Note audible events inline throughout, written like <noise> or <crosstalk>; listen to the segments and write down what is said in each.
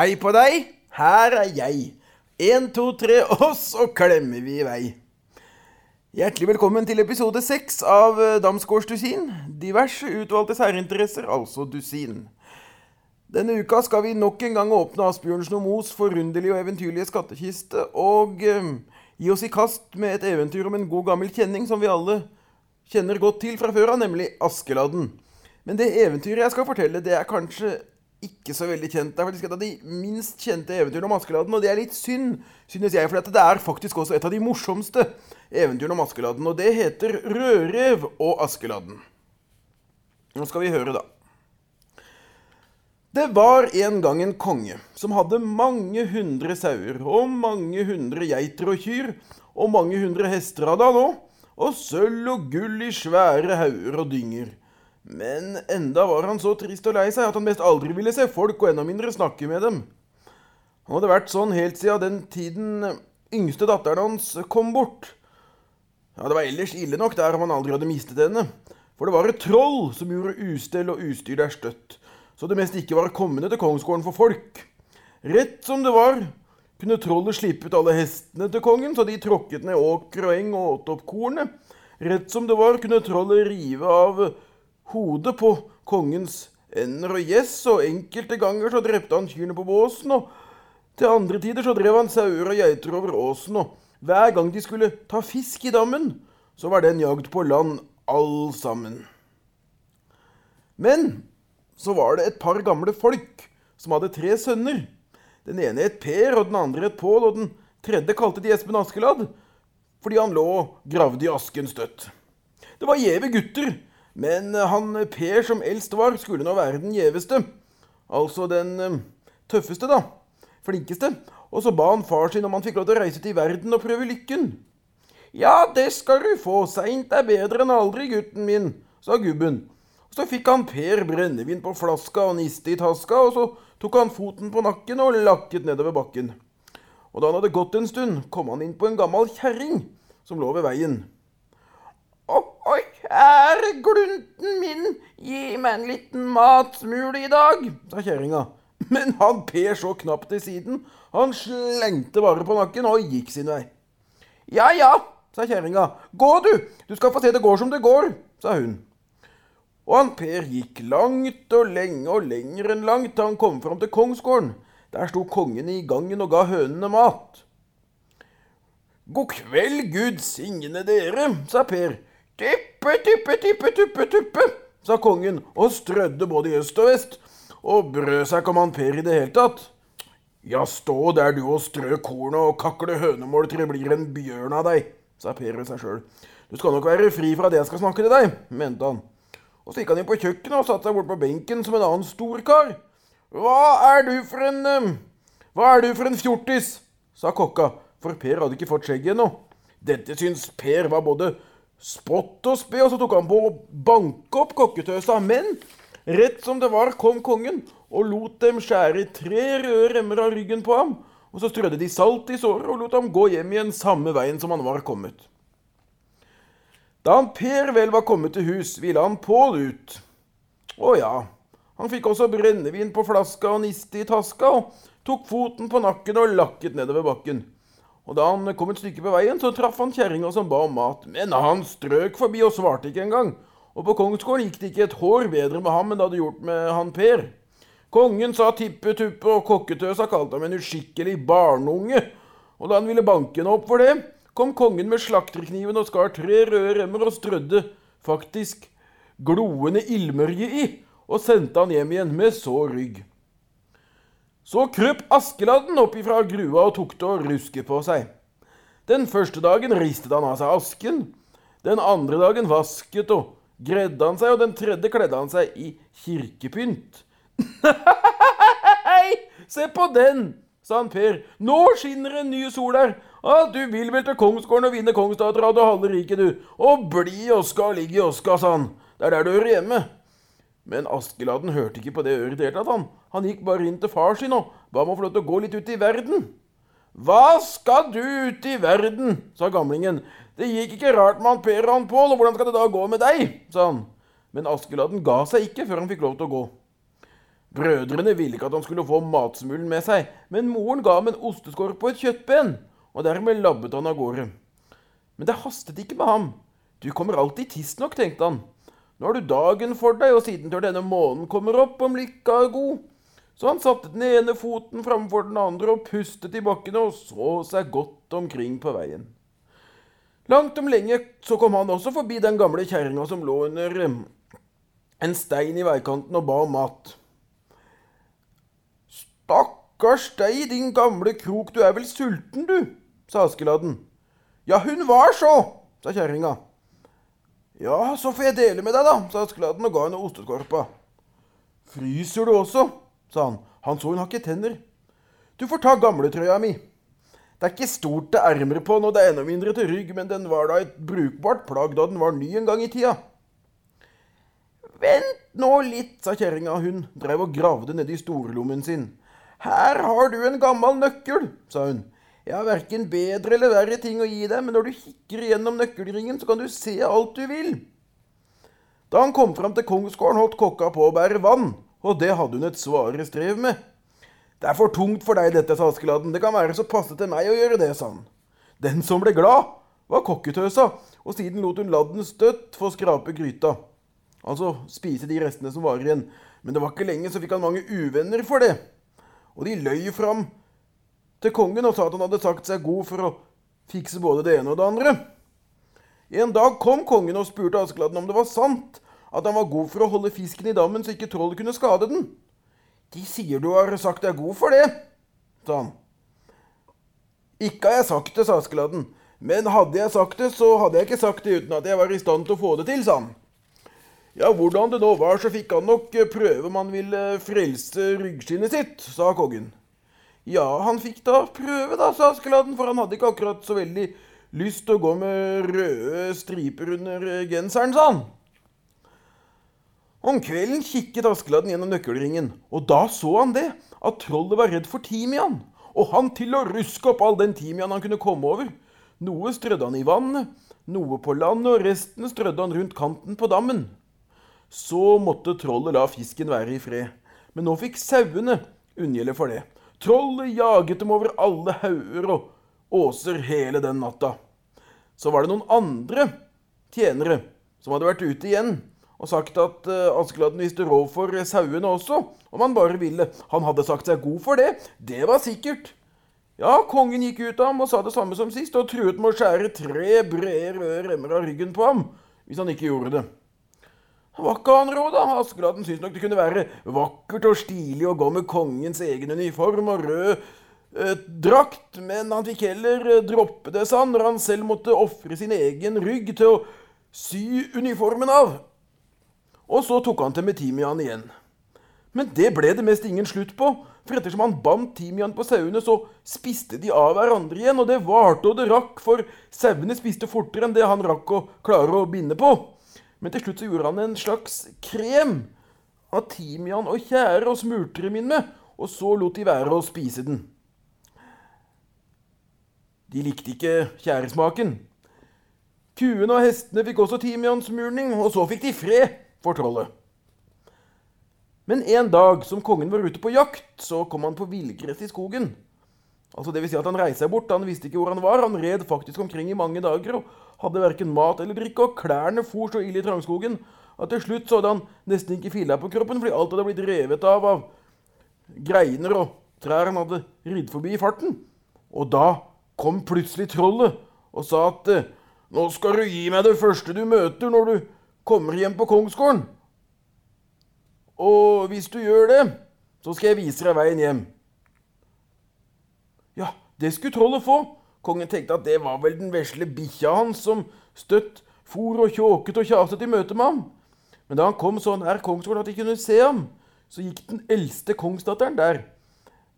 Hei på deg, her er jeg. Én, to, tre, og så klemmer vi i vei. Hjertelig velkommen til episode seks av eh, Damsgårds dusin. Diverse utvalgte særinteresser, altså dusin. Denne uka skal vi nok en gang åpne Asbjørnsen og Moes forunderlige og eventyrlige skattkiste, og eh, gi oss i kast med et eventyr om en god gammel kjenning som vi alle kjenner godt til fra før av, nemlig Askeladden. Men det eventyret jeg skal fortelle, det er kanskje ikke så veldig kjent. Det er faktisk et av de minst kjente eventyrene om Askeladden, og det er litt synd, synes jeg, for det er faktisk også et av de morsomste eventyrene om Askeladden, og det heter Rødrev og Askeladden. Nå skal vi høre, da. Det var en gang en konge som hadde mange hundre sauer og mange hundre geiter og kyr, og mange hundre hester hadde han òg, og sølv og gull i svære hauger og dynger. Men enda var han så trist og lei seg at han mest aldri ville se folk, og enda mindre snakke med dem. Han hadde vært sånn helt siden den tiden yngste datteren hans kom bort. Ja, Det var ellers ille nok der om han aldri hadde mistet henne. For det var et troll som gjorde ustell og ustyr der støtt, så det mest ikke var kommende til kongsgården for folk. Rett som det var, kunne trollet slippe ut alle hestene til kongen, så de tråkket ned åker og eng og åt opp kornet. Rett som det var, kunne trollet rive av hodet på kongens ender og gjess, og enkelte ganger så drepte han kyrne på båsen, og til andre tider så drev han sauer og geiter over åsen, og hver gang de skulle ta fisk i dammen, så var den jagd på land all sammen. Men så var det et par gamle folk som hadde tre sønner. Den ene het Per, og den andre het Pål, og den tredje kalte de Espen Askeladd fordi han lå og gravde i asken støtt. Det var gjeve gutter, men han Per som eldst var, skulle nå være den gjeveste. Altså den eh, tøffeste, da. Flinkeste. Og så ba han far sin om han fikk lov til å reise til verden og prøve lykken. Ja, det skal du få, seint er bedre enn aldri, gutten min, sa gubben. Og Så fikk han Per brennevin på flaska og niste i taska, og så tok han foten på nakken og lakket nedover bakken. Og da han hadde gått en stund, kom han inn på en gammel kjerring som lå ved veien. Å, å, kjære glunten min, gi meg en liten matsmule i dag, sa kjerringa. Men han Per så knapt til siden. Han slengte bare på nakken og gikk sin vei. Ja ja, sa kjerringa. Gå, du. Du skal få se det går som det går, sa hun. Og han Per gikk langt og lenge og lenger enn langt til han kom fram til kongsgården. Der sto kongen i gangen og ga hønene mat. God kveld, Gud signe dere, sa Per. Tippe, tippe, tippe, tippe, tippe, sa kongen og strødde både i øst og vest, og brød seg ikke om han Per i det hele tatt. Ja, stå der du og strø kornet og kakle hønemål til det blir en bjørn av deg, sa Per ved seg sjøl. Du skal nok være fri fra det jeg skal snakke til deg, mente han. Og så gikk han inn på kjøkkenet og satte seg bort på benken som en annen storkar. Hva er du for en Hva er du for en fjortis? sa kokka, for Per hadde ikke fått skjegg ennå. Dette syns Per var både spott og spe, og så tok han på å banke opp kokketøsa. Men rett som det var, kom kongen og lot dem skjære tre røde remmer av ryggen på ham. Og så strødde de salt i såret og lot ham gå hjem igjen samme veien som han var kommet. Da han Per vel var kommet til hus, ville han Pål ut. Å ja, han fikk også brennevin på flaska og niste i taska, og tok foten på nakken og lakket nedover bakken. Og da han kom et stykke på veien, så traff han kjerringa som ba om mat, men han strøk forbi og svarte ikke engang. Og på kongsgården gikk det ikke et hår bedre med ham enn det hadde gjort med han Per. Kongen sa tippetuppe, og kokketøsa kalte ham en uskikkelig barneunge. Og da han ville banke henne opp for det, kom kongen med slakterkniven og skar tre røde remmer og strødde faktisk gloende ildmørje i, og sendte han hjem igjen med så rygg. Så krøp Askeladden opp ifra grua og tok til å ruske på seg. Den første dagen ristet han av seg asken. Den andre dagen vasket og gredde han seg, og den tredje kledde han seg i kirkepynt. <laughs> Nei, se på den, sa han Per. Nå skinner en ny sol her. Ja, du vil vel til kongsgården og vinne kongsdattera og halve riket, du. Og bli i oska og ligg i oska, sa han. Det er der du hører hjemme. Men Askeladden hørte ikke på det øret i det han. Han gikk bare inn til far sin og ba om å få lov til å gå litt ut i verden. Hva skal du ut i verden? sa gamlingen. Det gikk ikke rart med han Per og han Pål, og hvordan skal det da gå med deg? sa han. Men Askeladden ga seg ikke før han fikk lov til å gå. Brødrene ville ikke at han skulle få matsmulen med seg, men moren ga ham en osteskorp og et kjøttben, og dermed labbet han av gårde. Men det hastet ikke med ham. Du kommer alltid tidsnok, tenkte han. Nå har du dagen for deg, og siden til denne månen kommer opp, om lykka er god. Så han satte den ene foten framfor den andre og pustet i bakkene og så seg godt omkring på veien. Langt om lenge så kom han også forbi den gamle kjerringa som lå under en stein i veikanten og ba om mat. Stakkars deg, din gamle krok, du er vel sulten, du, sa Askeladden. Ja, hun var så, sa kjerringa. Ja, så får jeg dele med deg, da, sa Askeladden og ga henne ostekorpa. Fryser du også? sa han. Han så hun har ikke tenner. Du får ta gamletrøya mi. Det er ikke stort til ermer på og det er enda mindre til rygg, men den var da et brukbart plagg da den var ny en gang i tida. Vent nå litt, sa kjerringa. Hun drev og gravde nedi storlommen sin. Her har du en gammel nøkkel, sa hun. Jeg har verken bedre eller verre ting å gi deg, men når du kikker gjennom nøkkelringen, så kan du se alt du vil. Da han kom fram til kongsgården, holdt kokka på å bære vann, og det hadde hun et svare strev med. Det er for tungt for deg, dette, sa Askeladden. Det kan være så passe til meg å gjøre det, sa han. Den som ble glad, var kokketøsa, og siden lot hun ladden støtt få skrape gryta. Altså spise de restene som var igjen. Men det var ikke lenge, så fikk han mange uvenner for det. Og de løy fram til kongen og sa at han hadde sagt seg god for å fikse både det ene og det andre. En dag kom kongen og spurte Askeladden om det var sant at han var god for å holde fisken i dammen så ikke trollet kunne skade den. De sier du har sagt deg god for det, sa han. Ikke har jeg sagt det, sa Askeladden. Men hadde jeg sagt det, så hadde jeg ikke sagt det uten at jeg var i stand til å få det til, sa han. Ja, hvordan det nå var, så fikk han nok prøve om han ville frelse ryggskinnet sitt, sa kongen. Ja, han fikk da prøve, da, sa Askeladden, for han hadde ikke akkurat så veldig lyst til å gå med røde striper under genseren, sa han. Om kvelden kikket Askeladden gjennom nøkkelringen, og da så han det, at trollet var redd for timian, og han til å ruske opp all den timian han kunne komme over. Noe strødde han i vannet, noe på landet, og resten strødde han rundt kanten på dammen. Så måtte trollet la fisken være i fred, men nå fikk sauene unngjelde for det. Trollet jaget dem over alle hauger og åser hele den natta. Så var det noen andre tjenere som hadde vært ute igjen og sagt at uh, Askeladden visste råd for sauene også, om han bare ville. Han hadde sagt seg god for det, det var sikkert. Ja, kongen gikk ut av ham og sa det samme som sist, og truet med å skjære tre brede røde remmer av ryggen på ham hvis han ikke gjorde det. Det var han råd, da. Askeladden syntes nok det kunne være vakkert og stilig å gå med kongens egen uniform og rød eh, drakt, men han fikk heller eh, droppe det, sa han, når han selv måtte ofre sin egen rygg til å sy uniformen av. Og så tok han til med timian igjen. Men det ble det mest ingen slutt på, for ettersom han bandt timian på sauene, så spiste de av hverandre igjen, og det varte og det rakk, for sauene spiste fortere enn det han rakk å klare å binde på. Men til slutt så gjorde han en slags krem av timian og tjære og smurte dem inn med, og så lot de være å spise den. De likte ikke tjæresmaken. Kuene og hestene fikk også timiansmurning, og så fikk de fred for trollet. Men en dag som kongen var ute på jakt, så kom han på villgress i skogen. Altså det vil si at Han reiste seg bort, han visste ikke hvor han var. Han red faktisk omkring i mange dager og hadde verken mat eller drikke, og klærne for så ille i trangskogen at til slutt så hadde han nesten ikke filla på kroppen fordi alt hadde blitt revet av av greiner og trær han hadde ridd forbi i farten. Og da kom plutselig trollet og sa at nå skal du gi meg det første du møter når du kommer hjem på kongsgården. Og hvis du gjør det, så skal jeg vise deg veien hjem. Ja, det skulle trollet få. Kongen tenkte at det var vel den vesle bikkja hans som støtt for og tjåket og kjaset i møte med ham. Men da han kom så nær kongsgården at de kunne se ham, så gikk den eldste kongsdatteren der,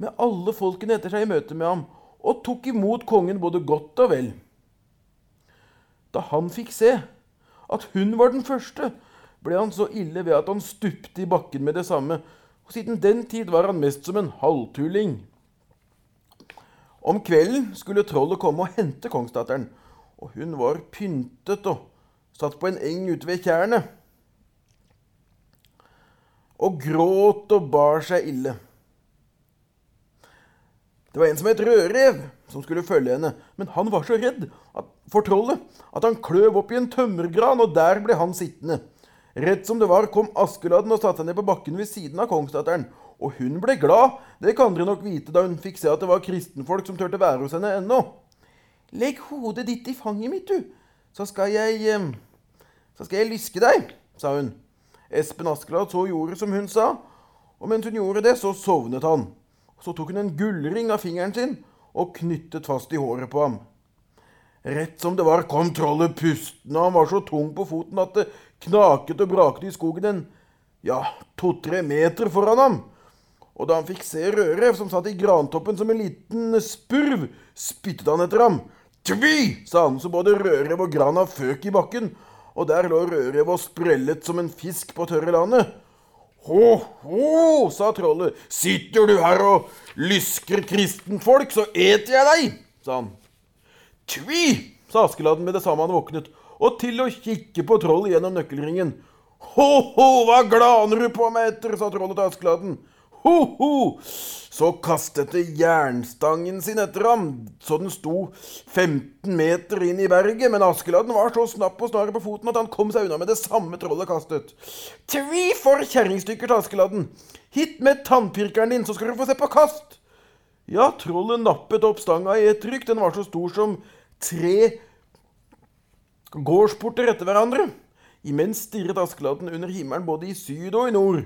med alle folkene etter seg i møte med ham, og tok imot kongen både godt og vel. Da han fikk se at hun var den første, ble han så ille ved at han stupte i bakken med det samme, og siden den tid var han mest som en halvtulling. Om kvelden skulle trollet komme og hente kongsdatteren, og hun var pyntet og satt på en eng ute ved tjernet. og gråt og bar seg ille. Det var en som het Rødrev, som skulle følge henne, men han var så redd for trollet at han kløv opp i en tømmergran, og der ble han sittende. Rett som det var, kom Askeladden og satte seg ned på bakken ved siden av kongsdatteren. Og hun ble glad, det kan dere nok vite, da hun fikk se at det var kristenfolk som turte være hos henne ennå. Legg hodet ditt i fanget mitt, du, så skal jeg eh, Så skal jeg lyske deg, sa hun. Espen Askeladd så gjorde som hun sa, og mens hun gjorde det, så sovnet han. Så tok hun en gullring av fingeren sin og knyttet fast i håret på ham. Rett som det var, kom trollet pustende, og han var så tung på foten at det knaket og braket i skogen en ja, to-tre meter foran ham. Og da han fikk se Rødrev, som satt i grantoppen som en liten spurv, spyttet han etter ham. Tvi! sa han, så både Rødrev og grana føk i bakken, og der lå Rødrev og sprellet som en fisk på tørre landet. Ho, ho, sa trollet, sitter du her og lysker kristenfolk, så eter jeg deg, sa han. Tvi, sa Askeladden med det samme han våknet, og til å kikke på trollet gjennom nøkkelringen. Ho, ho, hva glaner du på meg etter, sa trollet til Askeladden. Ho, ho! Så kastet det jernstangen sin etter ham, så den sto 15 meter inn i berget. Men Askeladden var så snapp og snar på foten at han kom seg unna med det samme trollet kastet. Tvi for kjerringstykker til Askeladden! Hit med tannpirkeren din, så skal du få se på kast! Ja, trollet nappet opp stanga i et trykk. Den var så stor som tre gårdsporter etter hverandre. Imens stirret Askeladden under himmelen både i syd og i nord.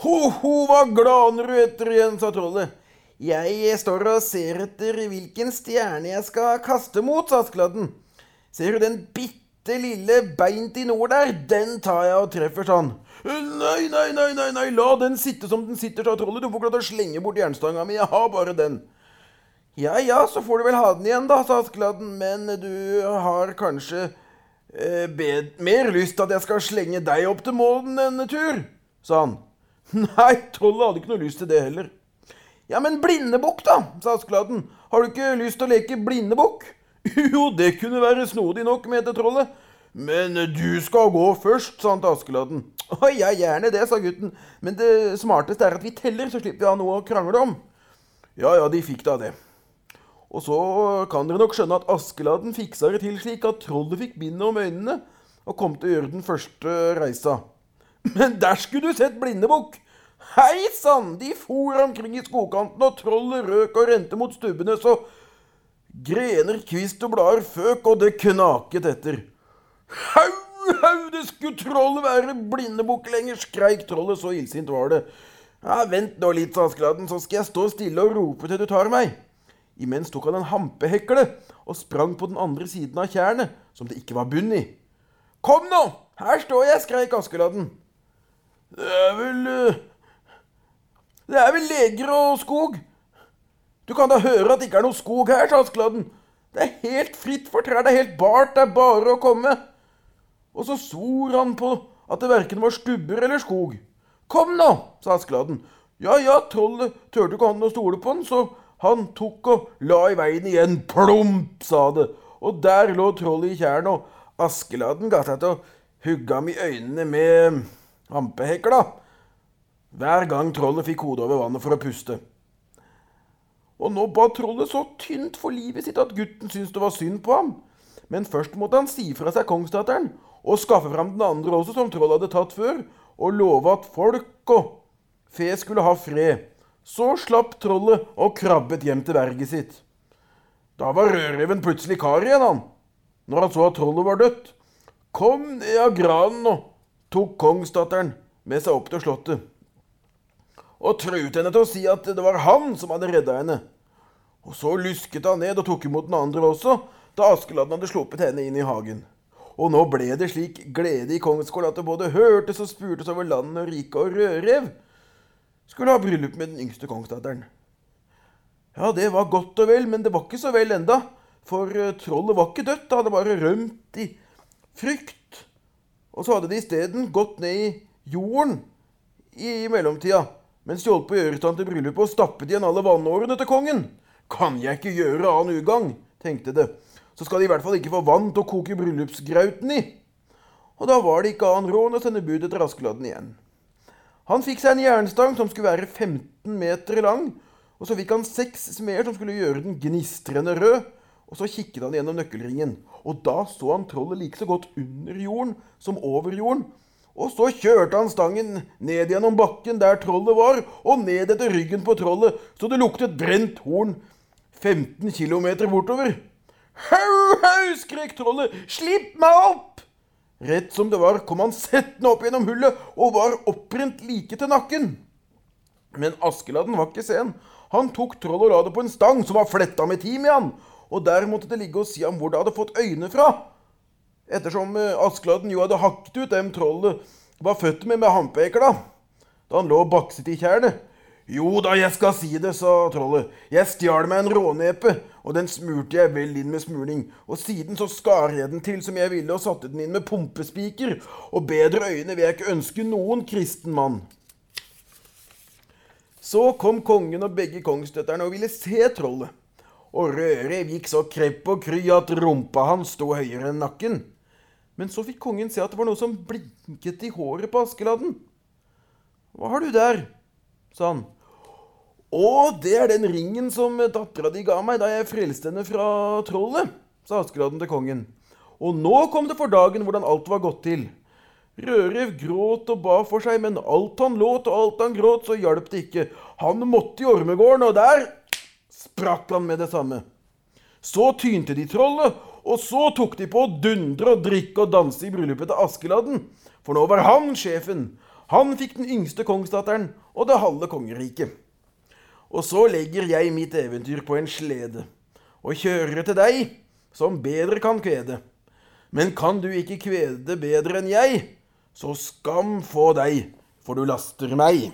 Ho-ho, hva glaner du etter igjen, sa trollet. Jeg står og ser etter hvilken stjerne jeg skal kaste mot, sa Askeladden. Ser du den bitte lille beint i nord der? Den tar jeg og treffer, sa han. Nei, nei, nei, nei, nei, la den sitte som den sitter, sa trollet. Du får til å slenge bort jernstanga mi, jeg har bare den. Ja ja, så får du vel ha den igjen, da, sa Askeladden, men du har kanskje eh, mer lyst til at jeg skal slenge deg opp til målen en tur, sa han. <laughs> Nei, trollet hadde ikke noe lyst til det heller. Ja, men blindebukk, da, sa Askeladden. Har du ikke lyst til å leke blindebukk? <laughs> Jo, det kunne være snodig nok, mente trollet. Men du skal gå først, sa han til Askeladden. <laughs> Å ja, gjerne det, sa gutten. Men det smarteste er at vi teller, så slipper vi å ha noe å krangle om. Ja ja, de fikk da det. Og så kan dere nok skjønne at Askeladden fiksa det til slik at trollet fikk bindet om øynene og kom til å gjøre den første reisa. Men der skulle du sett Blindebukk! Hei sann! De for omkring i skogkanten, og trollet røk og rente mot stubbene, så grener, kvist og blader føk, og det knaket etter. Hau, hau, det skulle trollet være Blindebukk lenger, skreik trollet, så illsint var det. Ja, vent nå litt, sa Askeladden, så skal jeg stå stille og rope til du tar meg. Imens tok han en hampehekle og sprang på den andre siden av tjernet, som det ikke var bunn i. Kom nå! Her står jeg! skreik Askeladden. Det er vel eh, Det er vel leger og skog. Du kan da høre at det ikke er noe skog her, sa Askeladden. Det er helt fritt for trær, det er helt bart, det er bare å komme. Og så svor han på at det verken var stubber eller skog. Kom nå, sa Askeladden. Ja ja, trollet turte ikke han å stole på den, så han tok og la i veien igjen. Plump, sa det. Og der lå trollet i tjernet, og Askeladden ga seg til å hugge ham i øynene med hampehekla. Hver gang trollet fikk hodet over vannet for å puste. Og nå ba trollet så tynt for livet sitt at gutten syntes det var synd på ham. Men først måtte han si fra seg kongsdatteren og skaffe fram den andre også, som trollet hadde tatt før, og love at folk og fe skulle ha fred. Så slapp trollet og krabbet hjem til berget sitt. Da var rødreven plutselig kar igjen, han, når han så at trollet var dødt. Kom ned av granen og tok kongsdatteren med seg opp til slottet. Og truet henne til å si at det var han som hadde redda henne. Og så lysket han ned og tok imot den andre også, da Askeladden hadde sluppet henne inn i hagen. Og nå ble det slik glede i kongsgården at det både hørtes og spurtes over landet og riket og rødrev skulle ha bryllup med den yngste kongsdatteren. Ja, det var godt og vel, men det var ikke så vel enda, for uh, trollet var ikke dødt, det hadde bare rømt i frykt. Og så hadde de isteden gått ned i jorden i mellomtida, mens de holdt på å gjøre stand til bryllupet og stappet igjen alle vannårene til kongen. Kan jeg ikke gjøre annen ugagn, tenkte det. Så skal de i hvert fall ikke få vann til å koke bryllupsgrauten i. Og da var det ikke annen råd enn å sende bud etter Askeladden igjen. Han fikk seg en jernstang som skulle være 15 meter lang, og så fikk han seks smeder som skulle gjøre den gnistrende rød. Og så kikket han gjennom nøkkelringen, og da så han trollet like så godt under jorden som over jorden. Og så kjørte han stangen ned gjennom bakken der trollet var, og ned etter ryggen på trollet, så det luktet brent horn 15 km bortover. Hau, hau, skrek trollet, slipp meg opp! Rett som det var, kom han settende opp gjennom hullet og var opprent like til nakken. Men Askeladden var ikke sen. Han tok trollet og la det på en stang som var fletta med timian, og der måtte det ligge og si ham hvor det hadde fått øyne fra. Ettersom eh, Askeladden jo hadde hakket ut dem trollet var født med med hampekla, da han lå bakset i tjernet. Jo da, jeg skal si det, sa trollet. Jeg stjal meg en rånepe, og den smurte jeg vel inn med smurning. Og siden så skar jeg den til som jeg ville, og satte den inn med pumpespiker. Og bedre øyne vil jeg ikke ønske noen kristen mann. Så kom kongen og begge kongsdøtterne og ville se trollet. Og Rødrev gikk så krepp og kry at rumpa hans sto høyere enn nakken. Men så fikk kongen se at det var noe som blinket i håret på Askeladden. Hva har du der? sa han. Å, det er den ringen som dattera di ga meg da jeg frelste henne fra trollet, sa Askeladden til kongen. Og nå kom det for dagen hvordan alt var gått til. Rødrev gråt og ba for seg, men alt han låt og alt han gråt, så hjalp det ikke. Han måtte i ormegården, og der sprakk han med det samme. Så tynte de trollet, og så tok de på å dundre og drikke og danse i bryllupet til Askeladden. For nå var han sjefen. Han fikk den yngste kongsdatteren og det halve kongeriket. Og så legger jeg mitt eventyr på en slede og kjører til deg, som bedre kan kvede. Men kan du ikke kvede bedre enn jeg, så skam få deg, for du laster meg.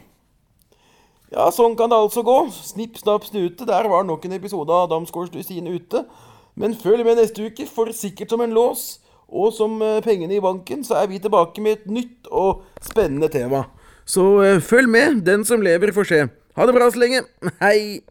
Ja, sånn kan det altså gå. Snipp, snapp, snute. Der var nok en episode av Damsgaards dusin ute. Men følg med neste uke, for sikkert som en lås. Og som eh, pengene i banken, så er vi tilbake med et nytt og spennende tema. Så uh, følg med. Den som lever, får se. Ha det bra så lenge. Hei!